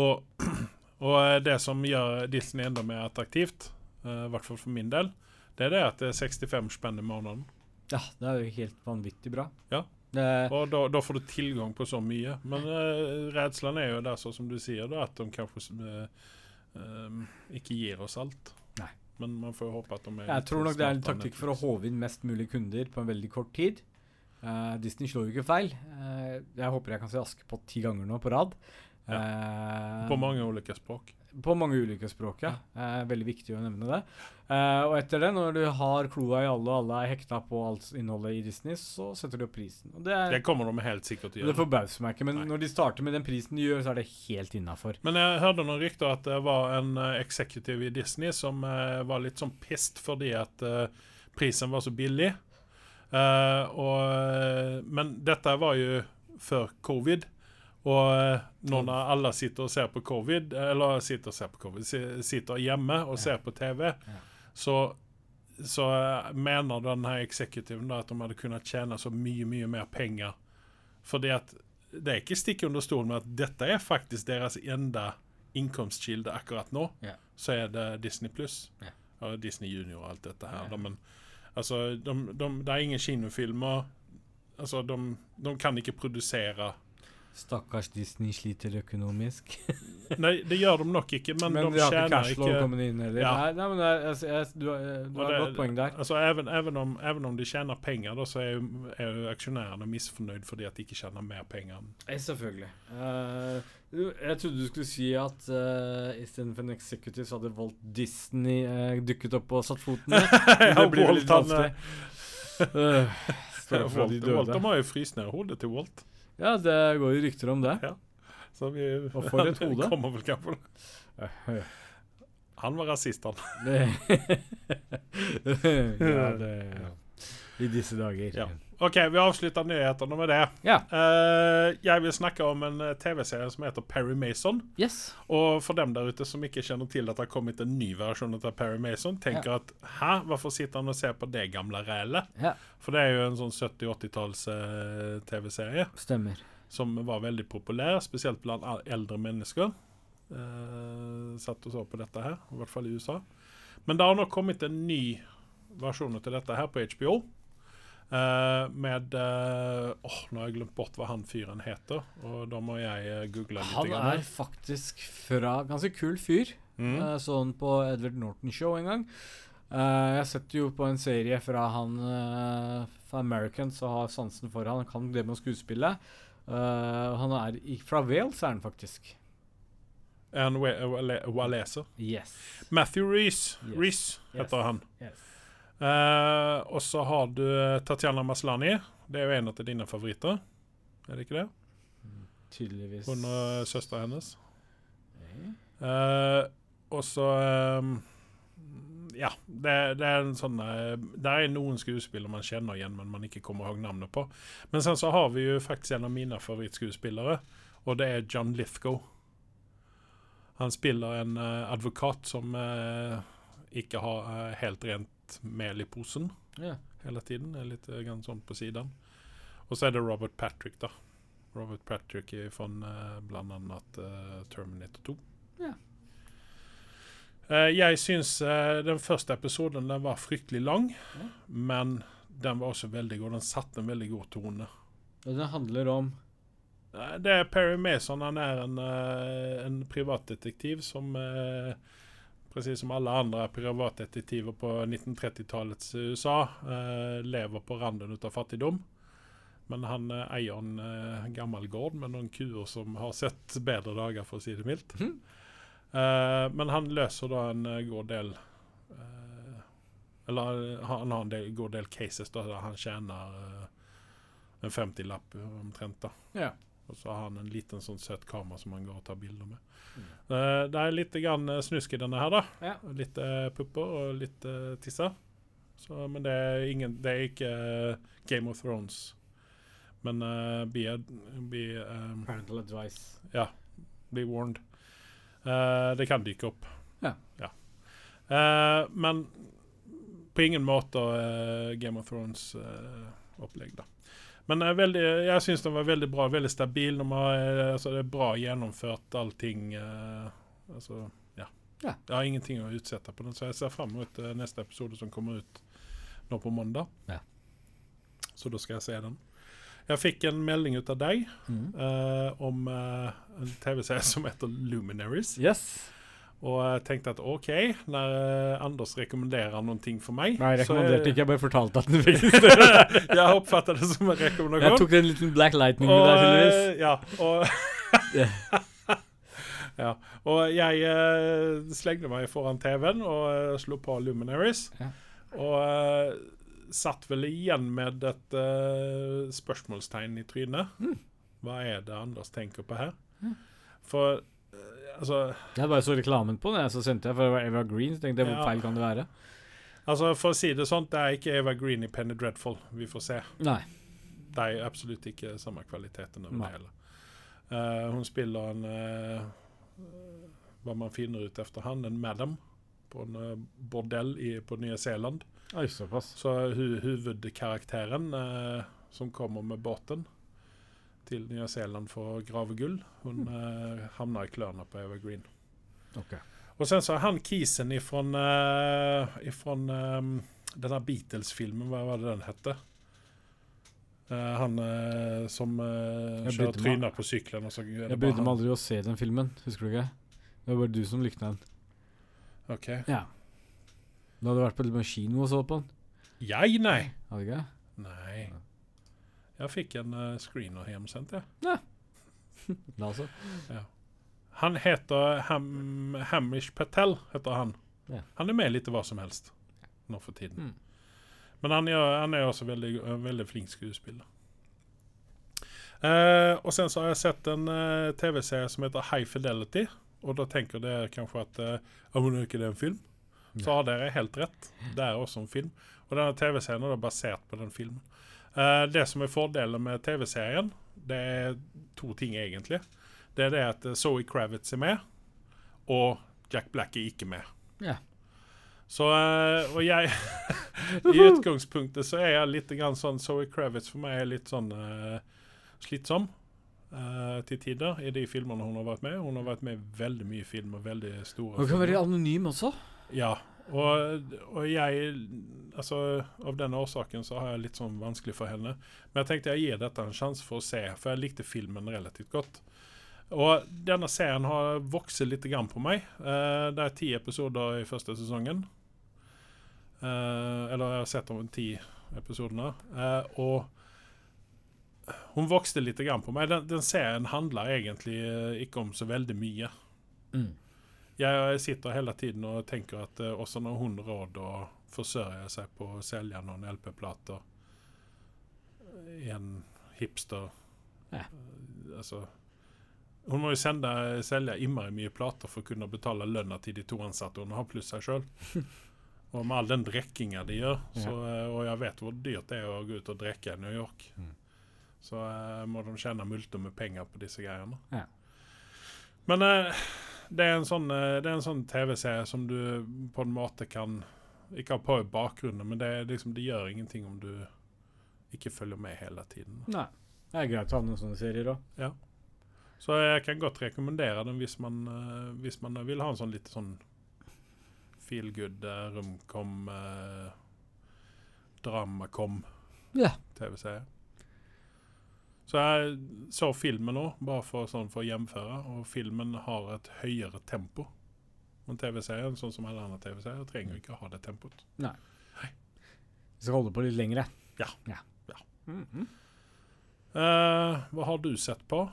Og, og det som gjør Disney enda mer attraktivt, i hvert fall for min del, det er det at det er 65 spenn i måneden. Ja, det er jo helt vanvittig bra. Ja. Uh, Og da, da får du tilgang på så mye. Men uh, redselen er jo der, så som du sier, da, at de kanskje eh, eh, ikke gir oss alt. Nei. Men man får jo håpe at de er jeg tror nok det er en taktikk for å håve inn mest mulig kunder på en veldig kort tid. Uh, Disney slår jo ikke feil. Uh, jeg håper jeg kan se Askepott ti ganger nå på rad. Eh, På mange ulike språk. På mange ulike språk, ja. Eh, veldig viktig å nevne det. Eh, og etter det, når du har kloa i alle, og alle er hekta på alt innholdet i Disney, så setter du opp prisen. Det, Det kommer de helt sikkert til å det gjøre. forbauser meg ikke, men Nei. når de starter med den prisen de gjør, så er det helt innafor. Men jeg hørte noen rykter at det var en uh, executive i Disney som uh, var litt sånn pissed fordi at uh, prisen var så billig. Og, men dette var jo før covid. Og eh, nå når alle sitter og ser på covid, eller sitter og ser på covid, sitter hjemme og ser på TV, så, så eh, mener den her executiven at de hadde kunnet tjene så mye, mye mer penger. Fordi at det er ikke stikk under stolen med at dette er faktisk deres enda inkomstkilde akkurat nå. Så er det Disney pluss. Og Disney Junior og alt dette her. Men altså, de, de, det er ingen kinofilmer. Altså, de, de kan ikke produsere Stakkars Disney sliter økonomisk. Nei, det gjør de nok ikke, men, Men, de de har ikke tjener cashflow ikke kommende inn heller. Ja. Nei, nei, men jeg, jeg, jeg, du, har- du har et godt poeng der. Altså, even, even, om, even om de tjener penger, da, så er jo, er jo aksjonærene misfornøyd fordi at de ikke tjener mer penger. Eh, Selvfølgelig. Uh, jeg trodde du skulle si at uh, istedenfor en executive så hadde Walt Disney uh, dukket opp og satt foten ned. Ja, det blir vel litt Walt, vanskelig. Uh, fra de Walt, Walt, de har jo fryst ned hodet til Walt. Ja, det går jo rykter om det. Så vi, Og for et hode. kommer vel kanskje Han var rasist, han. ja, det I disse dager. Ja. OK, vi avslutter nyhetene med det. Ja. Uh, jeg vil snakke om en eh, TV-serie som heter Perry Mason. Yes. Og for dem der ute som ikke kjenner til at det har kommet en ny versjon av Perry Mason, tenker at hæ, hvorfor sitter han og ser på det gamle rælet? Ja, For det er jo en sånn 70-80-talls eh, TV-serie stemmer. som var veldig populær, spesielt blant eldre mennesker. Uh, satt og så på dette her, i hvert fall i USA. Men det har nå kommet en ny versjon til dette her på HBO. Eh, med Åh, nå har jeg glemt bort hva han fyren heter, og da må jeg eh, google litt. Han er faktisk fra Ganske kul fyr. mm. Uh, så han på Edward Norton Show en gang. Jeg setter jo på en serie fra han uh, fra Americans og har sansen for han. Han kan det med å skuespille. Han er i, fra Wales, er han faktisk. En waleser? Yes. Matthew Reece. Yes. Reece heter Yes. han. yes. Eh, og så har du eh, Tatjana Maslani. Det er jo en av dine favoritter. Er det ikke det? Tydeligvis. Hun og søstera hennes. Eh, Eh, og så um, Ja, det, det er en sånn eh, Det er noen skuespillere man kjenner igjen, men man ikke kommer ihåg navnet på. Men sen så har vi jo faktisk en av mine favorittskuespillere, og det er John Lithgow. Han spiller en uh, advokat som uh, ikke har eh, helt rent litt mel i posen yeah. hele tiden. Er litt grann sånn på siden. Og så er det Robert Patrick, da. Robert Patrick fra eh, blant annet eh, Terminator 2. Yeah. Uh, jeg syns den første episoden den var fryktelig lang, yeah. men den var også veldig god. Den satte en veldig god tone. Og det handler om Det er Perry Mason. Han er en, en privatdetektiv som eh, Precis som alle andre privatdetektiver på 1930-tallets USA eh, lever på randen av fattigdom. Men han eh, eier en eh, gammel gård med noen kuer som har sett bedre dager, for å si det mildt. Mm. Eh, men han løser da en eh, god del eh, Eller eh, han har en del, god del cases da, der han tjener en 50-lapp omtrent. da. Ja. Og så har han en liten sånn søt kamera som han går og tar bilder med. Mm. Eh, det er litt grann eh, snusk i denne her, da. Ja. Litt eh, pupper og litt uh, tisser. Så, men det er, ingen, det er ikke Game of Thrones. Men uh, be, be, um, Parental advice. Ja. be warned. Eh, det kan dykke opp. Ja. Eh, men på ingen måte Game of Thrones-opplegg, da. Men eh, veldig, jeg syns den var veldig bra, veldig stabil. De har, eh, altså, det er bra gjennomført, allting. eh, altså, ja. Ja. Jeg har ingenting å utsette på den, så jeg ser fram mot neste episode som kommer ut nå på mandag. Ja. Så da skal jeg se den. Jeg fikk en melding ut av deg Mm. uh, om uh, en TV-serie som heter Luminaries. Yes. Og jeg tenkte at OK, når eh, Anders rekommenderer noen ting for meg Nei, jeg rekommenderte er- ikke, jeg bare fortalte at den fikk jeg oppfatta det som en Jeg tok en liten Black Lightning og, der, eh, ja, og, ja, og jeg uh, slengte meg foran TV-en og uh, slo på Luminaries. Ja. Og uh, satt vel igjen med et spørsmålstegn i trynet. Mm. Hva er det Anders tenker på her? Mm. For altså Jeg bare så reklamen på den, så sendte jeg for det var Eva Green. Så tenkte jeg, hvor Ja. feil kan det være? Altså, For å si det sånn, det er ikke Eva Green i Penny Dreadful. Vi får se. Nei. Det er absolutt ikke samme kvaliteten over Nei. det hele. Uh, hun spiller en uh, Hva man finner ut etter han, en madam på en uh, bordell i, på Nya Zeeland. Oi, såpass. Så hu hovedkarakteren eh, som kommer med båten til Nya Zeeland for å grave gull, hun eh, havna i klørne på Eva Green. Ok. Og sen så han kisen ifrån, uh, ifrån um, den här Beatles-filmen, hva var det den hette? Uh, han uh, som uh, kjører trynar på sykkelen. Og så Jeg brydde meg aldri å se den filmen, husker du ikke? Det var bare du som likte den. Ok. Ja. Du hadde vært på kino og så på den? Jeg, nei. Hadde ikke? Nej. Ja. fikk en uh, screener hemsänt ja. Da altså. Han heter Ham, Hamish Patel, heter han. Ja. Han er med litt i hva som helst. Nå for tiden. Mm. Men han, gjør, han er også veldig, en väldigt flink skuespiller. Uh, og sen så har jeg sett en uh, tv-serie som heter High Fidelity. Og da tenker dere kanskje at uh, om det ikke det en film? Så har dere helt rett. Det er også en film. Og denne tv-serien er basert på den filmen. Eh, det som er fordelen med tv-serien, det er to ting egentlig. Det er det att eh, Zoe Kravitz er med og Jack Black er ikke med. Ja. Så, eh, og jeg I utgangspunktet så er jeg litt grann sånn Zoe Kravitz for meg er litt sånn slitsom til tider i de filmene hun har vært med. Hun har vært med i veldig mye filmer, veldig store Hun kan være anonym også. Ja, og, og jeg Altså, av denne årsaken så har jeg litt sånn vanskelig for henne. Men jeg tenkte jeg gir dette en sjanse for å se, for jeg likte filmen relativt godt. Og denne serien har vokst litt grann på meg. Eh, det er ti episoder i første sesongen. Eh, eller jeg har sett om ti episodene. Eh, og hun vokste litt grann på meg. Den, den serien handler egentlig ikke om så veldig mye. Mm. Jeg sitter hele tiden og tenker at eh, også når hun råd å forsørge seg på å selge noen LP-plater i en hipster Ja. eh, Altså Hun må jo sende, selge innmari mye plater for å kunne betale lønna til de to ansatte hun har, pluss seg sjøl. og med all den drikkinga de gjør, så, eh, og jeg vet hvor dyrt det er å gå ut og drikke i New York, Mm. så uh, må de tjene multer med penger på disse greiene. Ja. Men eh, det er en sånn, eh, sånn TV-serie som du på en måte kan ikke ha på i bakgrunnen, men det, liksom, det gjør ingenting om du ikke følger med hele tiden. Nei. Det er greit å ha noen sånne serier òg. Så jeg kan godt rekommendere den hvis man, eh, hvis man vil ha en sånn litt sånn feel good, uh, romcom, uh, dramakom Ja. TV-serie. Så jeg så filmen nå, bare for, sånn, for å hjemføre, og filmen har et høyere tempo. Men TV-serien, sånn som alle andre TV-serier, trenger ikke ikke ha det tempoet. nei Vi skal holde på litt lengre. Ja. ja. Ja. Mm -hmm. uh, hva har du sett på?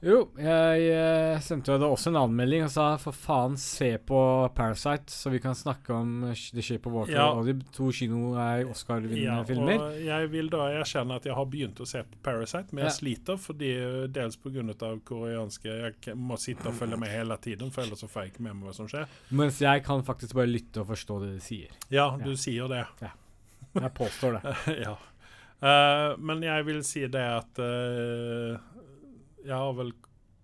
Jo, jeg eh, sendte jo da også en anmelding og sa for faen, se på Parasite, så vi kan snakke om Det The Shape of Water Ja. og de to kino er Oscar-vinnende filmer. og jeg vil da erkjenne at jeg har begynt å se på Parasite, men jeg Ja. sliter fordi eh, dels pga. koreanske Jeg må sitte og følge med hele tiden, for ellers så får jeg ikke med meg hva som skjer. Mens jeg kan faktisk bare lytte og forstå det de sier. Ja, Ja. du sier det. Ja. Jeg påstår det. ja. Uh, men jeg vil si det at eh, jeg har vel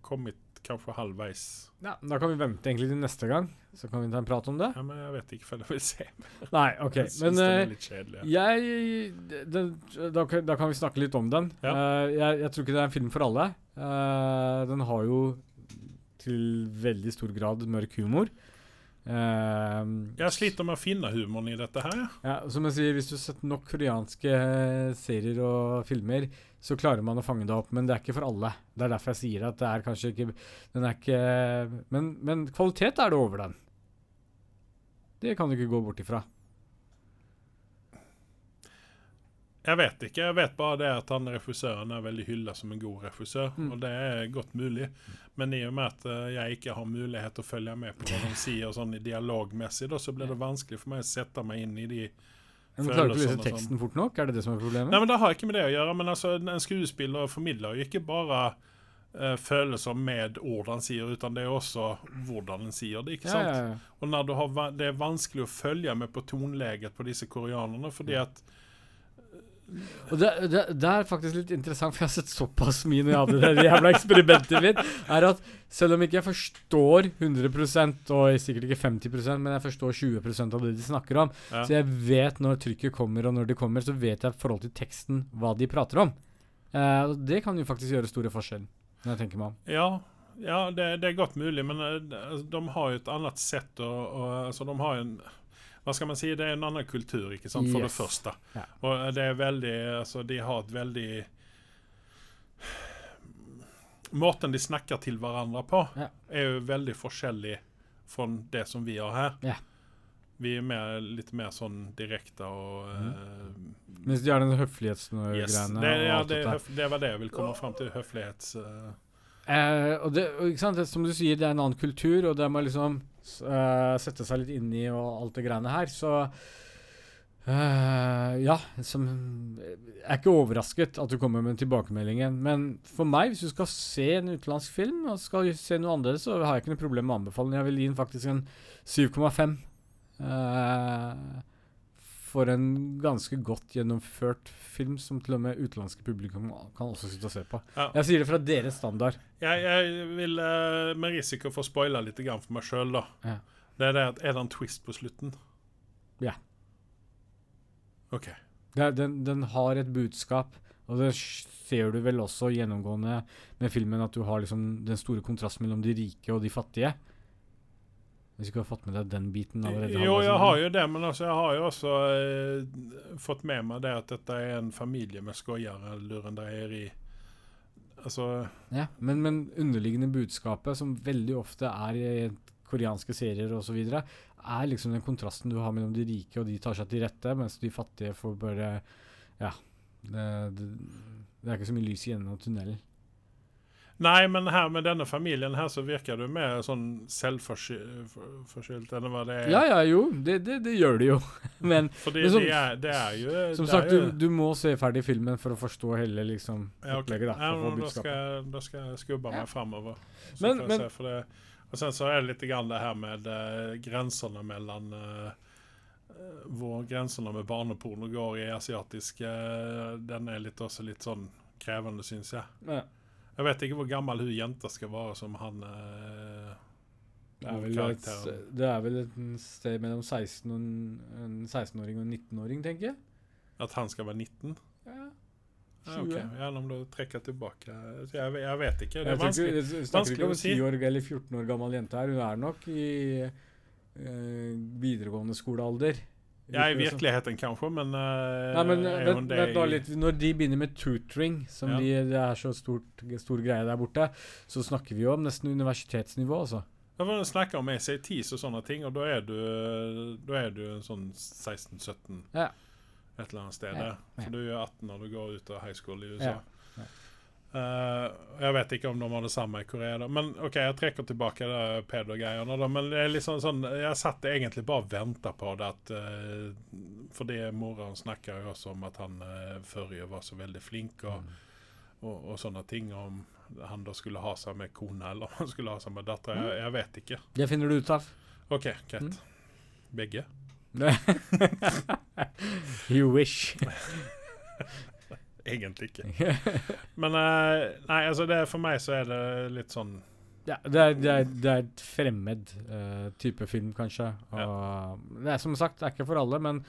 kommet kanskje halvveis. Ja, da kan vi vente egentlig til neste gang, så kan vi ta en prat om det. Ja, men jeg vet ikke før jeg vil se. Nei, OK. Jeg Men den eh, er litt kjedelig. jeg den, da, kan- da kan vi snakke litt om den. Ja. Uh, jeg, jeg tror ikke det er en film for alle. Uh, den har jo til veldig stor grad mørk humor. Eh, Jeg sliter med å finne humoren i dette her. ja. Som jeg sier, Hvis du har sett nok koreanske eh, serier og filmer, så klarer man å fange det opp, men det er ikke for alle. Det er derfor jeg sier at det er kanskje ikke Den er ikke Men, men kvalitet er det over den. Det kan du ikke gå bort ifra. Jeg vet ikke. Jeg vet bare det at han refusøren er veldig hylla som en god refusør, Mm. og det er godt mulig. Men i og med at eh, jeg ikke har mulighet til å følge med på hva de sier sånn dialogmessig, da, så blir det vanskelig for meg å sette meg inn i de Men Klarer du ikke å lese teksten fort nok? Er det det som er problemet? Nei, men Det har ikke med det å gjøre, men altså, en skuespiller formidler jo ikke bare uh, følelser med ord han sier, utan det er også hvordan han sier det. ikke ja, sant? ja, ja. Og når du har, Det er vanskelig å følge med på tonleget på disse koreanerne, fordi at Og det, det, det er faktisk litt interessant, for jeg har sett såpass mye når jeg hadde det jævla eksperimentet mitt, er at selv om ikke jeg forstår 100% og sikkert ikke 50% men jeg forstår 20% av det de snakker om, ja. så jeg vet når trykket kommer, og når det kommer, så vet jeg i forhold til teksten hva de prater om. Eh, og det kan jo faktisk gjøre store forskjell, når jeg tenker meg om. Ja, ja det, det er godt mulig, men eh, de, altså, de har jo et annet sett å å- altså, De har jo en Hva skal man si? Det er en annen kultur, ikke sant, for det første. Ja. Og eh, det er veldig Altså, de har et veldig Måten de snakker til hverandre på, Ja. er jo veldig forskjellig fra det som vi har her. Ja. Vi er mer, litt mer sånn direkte og mm. uh, Mens de har den Yes. Det, ja, det, det var det jeg ville komme fram til. Høflighets... Uh. Eh, og det, og som du sier, det er en annen kultur, og det må liksom eh, sette seg litt inn i og alt det greiene her, så uh, Ja, som Jeg er ikke overrasket at du kommer med tilbakemeldingen, men for meg, hvis du skal se en utenlandsk film og skal se noe annerledes, så har jeg ikke noe problem med å anbefale den. Jeg vil gi den faktisk en 7,5. Eh, for en ganske godt gjennomført film som til og med utenlandske publikum kan også sitte og se på. Ja. Jeg sier det fra deres standard. Jeg, jeg vil uh, med risiko for å spoile litt for meg sjøl, da. Ja. Det er det at Er det en twist på slutten? Ja. OK. Er, den, den har et budskap, og det ser du vel også gjennomgående med filmen, at du har liksom den store kontrasten mellom de rike og de fattige. Hvis du ikke har fått med deg den biten allerede. Jo, jeg har jo det, men altså, jeg har jo også eh, fått med meg det at dette er en familie med skojere, lurendreieri. Altså Ja, men, men underliggende budskapet, som veldig ofte er i koreanske serier osv., er liksom den kontrasten du har mellom de rike, og de tar seg til rette, mens de fattige får bare Ja. Det, det, det er ikke så mye lys i enden av tunnelen. Nei, men her med denne familien her så virker du mer sånn selvforskyldt enn hva det er. Ja, ja, jo, det, det, det gjør det jo. Men Fordi Men som- det, er, det er jo som sagt, jo, du, du må se ferdig filmen for å forstå hele liksom Ja, opplegget. da, Ja, men da, skal, da skal jeg skubbe Ja. meg framover. Så Men- men- se, for det, og sen så er det litt grann det her med uh, grensene mellom eh, eh, Hvor grensene med barneporno går i asiatiske eh, Den er litt, også litt sånn krevende, syns jeg. Ja. Jeg vet ikke hvor gammel hun jenta skal være som han eh, Det er vel et, det er vel et sted mellom 16 og en, en 16-åring og en 19-åring, tenker jeg. At han skal være 19? Ja, Ja, ok. 20. Ja, om du trekker tilbake jeg, jeg vet ikke. Det er vanskelig, vanskelig. ikke, jeg snakker ikke om en 10 år eller 14 år gammel jente her. Hun er nok i eh, videregående skolealder. Ja, i som. virkeligheten kanskje, men eh, Nei, men vent, vent litt. Når de begynner med tutoring, som Ja. de, det er så stort, stor greie der borte, så snakker vi jo om nesten universitetsnivå, altså. Ja, for Du snakker om ACTs og sånne ting, og da er du, da er du en sånn 16-17 Ja. et eller annet sted Ja. For du er 18 når du går ut av high school i USA. Eh, jeg vet ikke om de har det samme i Korea, da. men OK, jeg trekker tilbake det pedo-greiene. da, Men det er liksom sånn, jeg satt egentlig bare og venta på det at uh, Fordi moren snakker jo også om at han uh, forrige var så veldig flink, og, og, og sånne ting. Om han da skulle ha seg med kona, eller om han skulle ha seg med datter. Jeg, jeg vet ikke. Det finner du ut av. OK, greit. Mm. Begge? you wish. Egentlig ikke. Men eh, nei, altså det, for meg så er det litt sånn Ja, det er, det er, det er et fremmed uh, type film, kanskje. Og Det er som sagt, det er ikke for alle, men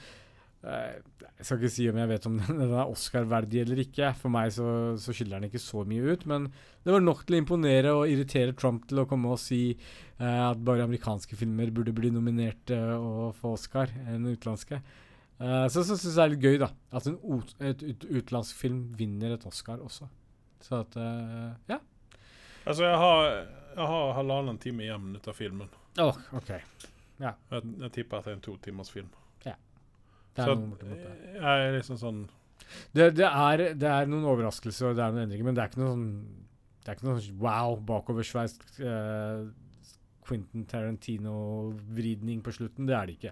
uh, jeg skal ikke si om jeg vet om den, den er Oscar-verdig eller ikke. For meg så, så skiller den ikke så mye ut, men det var nok til å imponere og irritere Trump til å komme og si uh, at bare amerikanske filmer burde bli nominert og få Oscar enn utenlandske. Eh, så så syns jeg det er litt gøy, da. At en ut, et ut, utenlandsk film vinner et Oscar også. Så at uh, Ja. Altså, jeg har, jeg har halvannen time igjen ut av filmen. Åh, OK. Jeg, jeg tipper at det er en to timers film. Det er Så det. jeg er liksom sånn Det, det, er, det er noen overraskelser og det er noen endringer, men det er ikke noe sånn Det er ikke noe sånn wow, bakoversveis uh, Quentin Tarantino-vridning på slutten. Det er det ikke.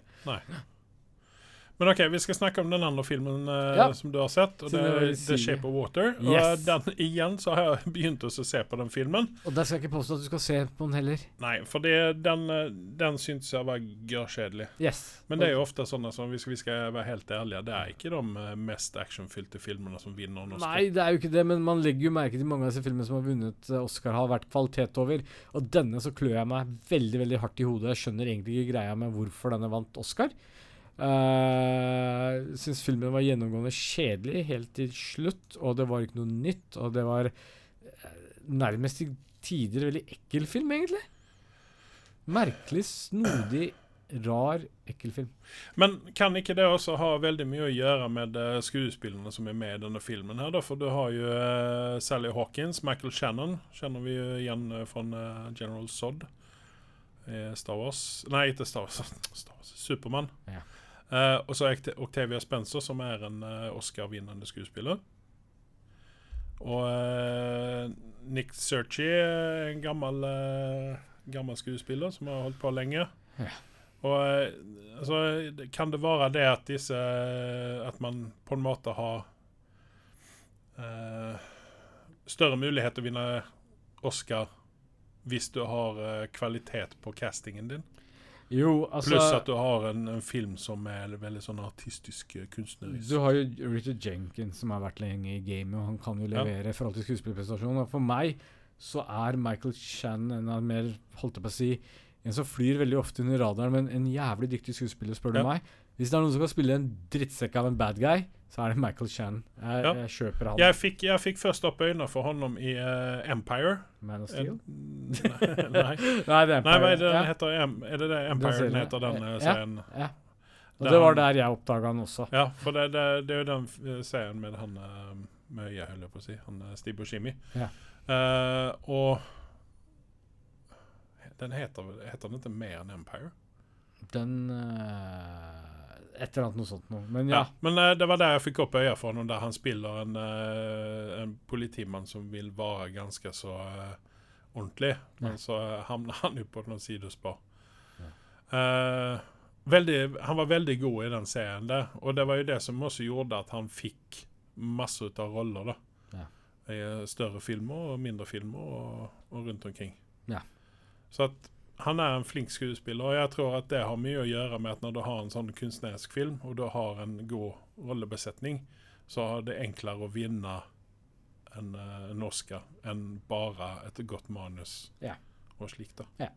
Men OK, vi skal snakke om den andre filmen eh, Ja. som du har sett. Og det er The Shape of Water. Og den, igjen så har jeg begynt å se på den filmen. Og der skal jeg ikke påstå at du skal se på den heller. Nei, for det, den, eh, den syntes jeg var gørrkjedelig. Yes. Men det er jo ofte sånne som, hvis vi skal være helt ærlige, det er ikke de eh, mest actionfylte filmene som vinner Oscar. Nei, det er jo ikke det, men man legger jo merke til mange av disse filmene som har vunnet eh, Oscar, har vært kvalitet over. Og denne så klør jeg meg veldig veldig hardt i hodet. Jeg skjønner egentlig ikke greia med hvorfor denne vant Oscar. Uh, Syns filmen var gjennomgående kjedelig helt til slutt, og det var ikke noe nytt. Og det var eh, nærmest til tider veldig ekkel film, egentlig. Merkelig, snodig, rar, ekkel film. Men kan ikke det også ha veldig mye å gjøre med eh, skuespillerne som er med i denne filmen? her da? For du har jo uh, Sally Hawkins, Michael Shannon, kjenner vi jo igjen eh, fra eh, General Sod. Star Wars Nei, ikke Star Wars. Star Wars Supermann. Ja. Eh, og så er Octavia Spencer, som er en eh, Oscar-vinnende skuespiller. Og eh, Nick Searchy en gammel, gammel skuespiller som har holdt på lenge. Ja. Og altså, Kan det være det at disse At man på en måte har uh, større mulighet til å vinne Oscar hvis du har uh, kvalitet på castingen din? Jo, altså Pluss at du har en, en film som er veldig sånn artistisk eh, kunstnerisk. Du har jo Richard Jenkins, som har vært lenge i gamet, og han kan jo Ja. levere i forhold til skuespillerprestasjon. Og for meg så er Michael Chan en av mer, holdt jeg på å si, en som flyr veldig ofte under radaren, men en jævlig dyktig skuespiller, spør du Ja. meg. Hvis det er noen som kan spille en drittsekk av en bad guy, så er det Michael Chan. Jeg, Ja. jeg kjøper han. Jeg fikk, jeg fikk først opp øynene for honom i uh, Empire. Man of Steel? nei, nei. Nei, det er Empire. nei, det ja. heter? Er det det Empire den heter, den eh, ja. serien? ja. Og det var der jeg oppdaga han også. Ja, for det, det, det er jo den eh, serien med han uh, med øyet, holder jeg på å si. Han uh, Steve Bushimi. Ja. Uh, og den heter, heter den ikke mer enn Empire? Den eh, Et eller annet noe sånt noe. Men Ja. ja. Men uh, det var der jeg fikk opp øya for noen der han spiller en, uh, en politimann som vil være ganske så eh, ordentlig. Men så havner han jo på noen sidespor. Veldig, han var veldig god i den serien der, og det var jo det som også gjorde at han fikk masse ut av roller. da. Ja. I større filmer og mindre filmer og, og rundt omkring. Ja. Så at han er en flink skuespiller, og jeg tror at det har mye å gjøre med at når du har en sånn kunstnerisk film, og du har en god rollebesetning, så er det enklere å vinne en, eh, en Oscar enn bare et godt manus Ja. og slikt. da. Ja.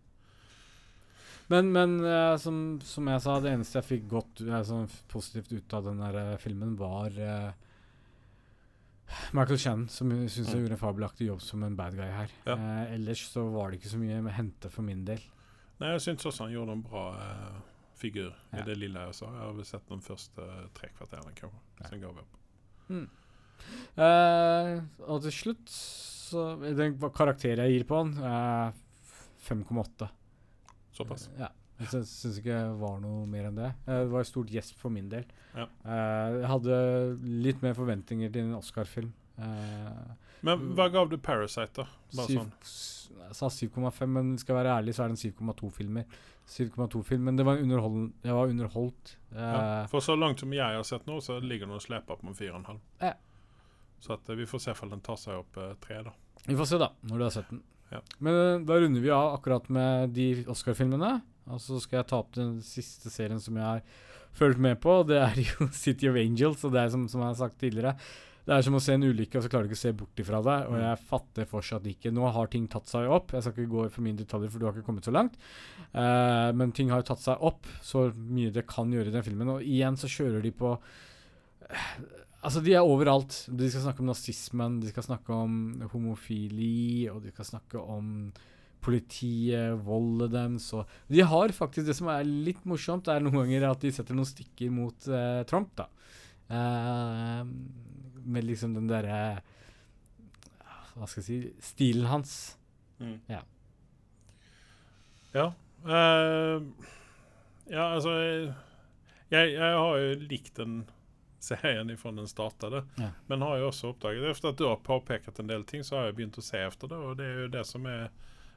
Men, men eh, som, som jeg sa, det eneste jeg fikk godt eh, sånn positivt ut av den der filmen, var eh, Michael Chan, som jeg syns Mm. gjorde en fabelaktig jobb som en bad guy her. Ja. Eh, ellers så var det ikke så mye å hente for min del. Nei, jeg syns også han gjorde en bra eh, figur Ja. i det lille jeg sa. Jeg har vel sett de første tre kvarterene, kanskje. Ja. Sen ga vi opp. Mm. Eh, og til slutt så Den karakteren jeg gir på han, er 5,8. Såpass. Ja. Jeg syns, ikke det var noe mer enn det. Eh, Det var et stort gjesp for min del. Ja. Eh, jeg hadde litt mer forventninger til en Oscar-film. Eh, Men hva gav du Parasite, da? Bare 7, sånn. jeg sa 7,5, men skal jeg være ærlig, så er det en 7,2-filmer. 7,2-film, Men det var jeg var underholdt. Ja. For så langt som jeg har sett nå, så ligger den og sleper på en 4,5. Ja. Så at, vi får se om den tar seg opp eh, tre, da. Vi får se, da, når du har sett den. Ja. Men da runder vi av akkurat med de Oscar-filmene. Og så skal jeg ta opp den siste serien som jeg har fulgt med på. Det er jo City of Angels. Og det er som, som jeg har sagt tidligere Det er som å se en ulykke, og så klarer du ikke å se bort ifra det. Og Mm. jeg fatter fortsatt ikke Nå har ting tatt seg opp. Jeg skal ikke gå for mine detaljer, for du har ikke kommet så langt. Uh, men ting har jo tatt seg opp så mye det kan gjøre i den filmen. Og igjen så kjører de på Altså, de er overalt. De skal snakke om nazismen, de skal snakke om homofili, og de skal snakke om politiet, voldet deres og De har faktisk Det som er litt morsomt, er noen ganger at de setter noen stikker mot uh, Trump, da. Uh, med liksom den derre Hva skal jeg si Stilen hans. Ja. Ja. eh, ja, altså jeg, jeg har jo likt den serien ifra den startet, Ja. men har jo også oppdaget Efter at du har påpekt en del ting, så har jeg begynt å se efter det. Og det er jo det som er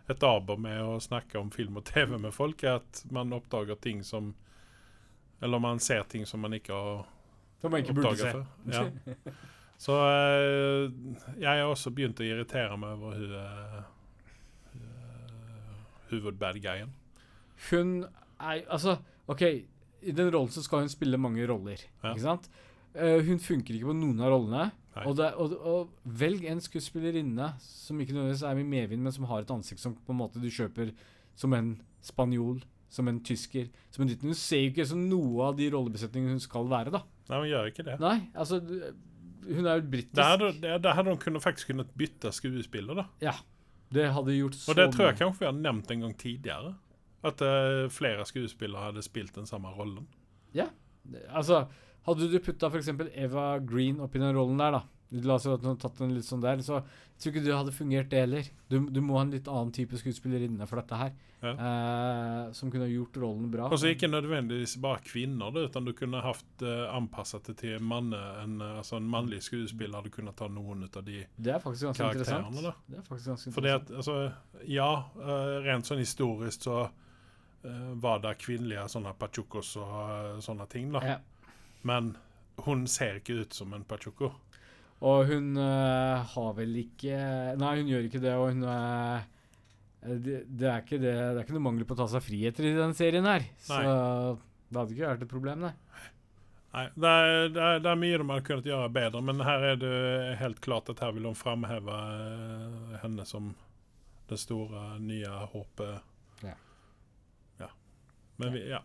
et aber med å snakke om film og TV med folk, er at man oppdager ting som Eller man ser ting som man ikke har Som man ikke burde se. Ja. Så eh, jeg har også begynt å irritere meg over hun uh, hovedbad-guyen. Hun er Altså, OK, i den rollen så skal hun spille mange roller, Ja. ikke sant? Uh, hun funker ikke på noen av rollene. Og, det, og, og velg en skuespillerinne som ikke nødvendigvis er i medvind, men som har et ansikt som på en måte du kjøper som en spanjol, som en tysker, som en. Hun ser jo ikke som noe av de rollebesetningene hun skal være, da. Nei, hun gjør ikke det. Nei, altså Hun er jo britisk. Da hadde, hun hadde kunnet, faktisk kunnet bytte skuespiller. da. Det hadde gjort så Og det tror jeg kanskje vi har nevnt en gang tidligere. At uh, flere skuespillere hadde spilt den samme rollen. Ja, Altså, hadde du putta f.eks. Eva Green opp i den rollen der, da La oss si at du hadde tatt den litt sånn der, så jeg tror ikke du hadde fungert, det heller. Du, du må ha en litt annen type skuespillerinne for dette her. Ja. Eh, som kunne gjort rollen bra. Og så ikke nødvendigvis bare kvinner, men utan du kunne hatt uh, anpasset det til manne, en, eh, altså en mannlig skuespiller hadde kunnet ta noen ut av de Det er faktisk ganske interessant. karakterene. da. Det er faktisk ganske Fordi interessant. at, altså, ja, eh, rent sånn historisk så eh, var det kvinnelige sånne pachukos og eh, sånne ting, da. ja. Men hun ser ikke ut som en pachuco. Og hun uh, har vel ikke Nei, hun gjør ikke det, og hun øh, det, det, er ikke det, det er ikke noe mangel på å ta seg friheter i den serien her. Så det hadde ikke vært et problem, nei. Nei, det er, det, er, det er mye de hadde kunnet gjøre bedre, men her er det helt klart at her vil de framheve eh, henne som det store, nye håpet. Ja. Ja. Men vi, ja.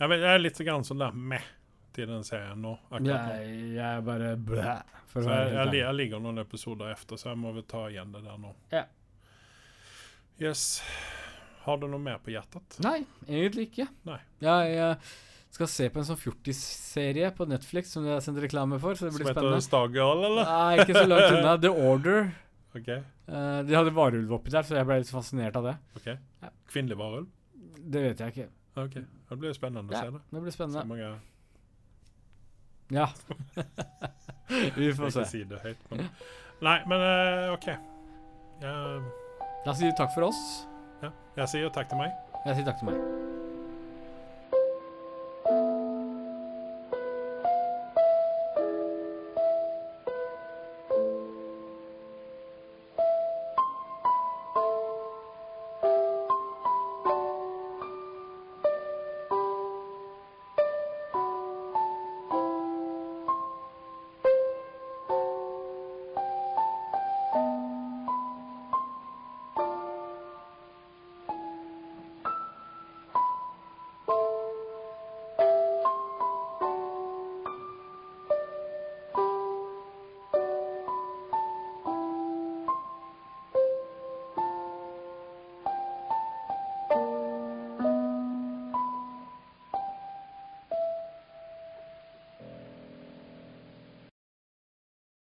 Jeg, vet, jeg er litt grann sånn der meh til den serien nå. akkurat nå. Jeg, jeg er bare blæ. Så jeg, jeg, jeg ligger noen episoder efter, så jeg må vel ta igjen det der nå. Ja. Yes. Har du noe mer på hjertet? Nei, egentlig ikke. Nei. Jeg, jeg skal se på en sånn fjortisserie på Netflix som jeg har sendt reklame for, så det blir Som blir heter spennende. Stargirl, eller? Nei, ikke så langt unna. The Order. Ok. Eh, de hadde varulv oppi der, så jeg ble litt fascinert av det. ok. Ja. Kvinnelig varulv? Det vet jeg ikke. Ok. Det blir spennende å se det. det blir spennende. Så mange Ja. Vi får se. se. si det høyt, men Nei, men eh, OK. Jeg, Da sier vi takk for oss. ja. jeg sier takk til meg. Jeg sier takk til meg.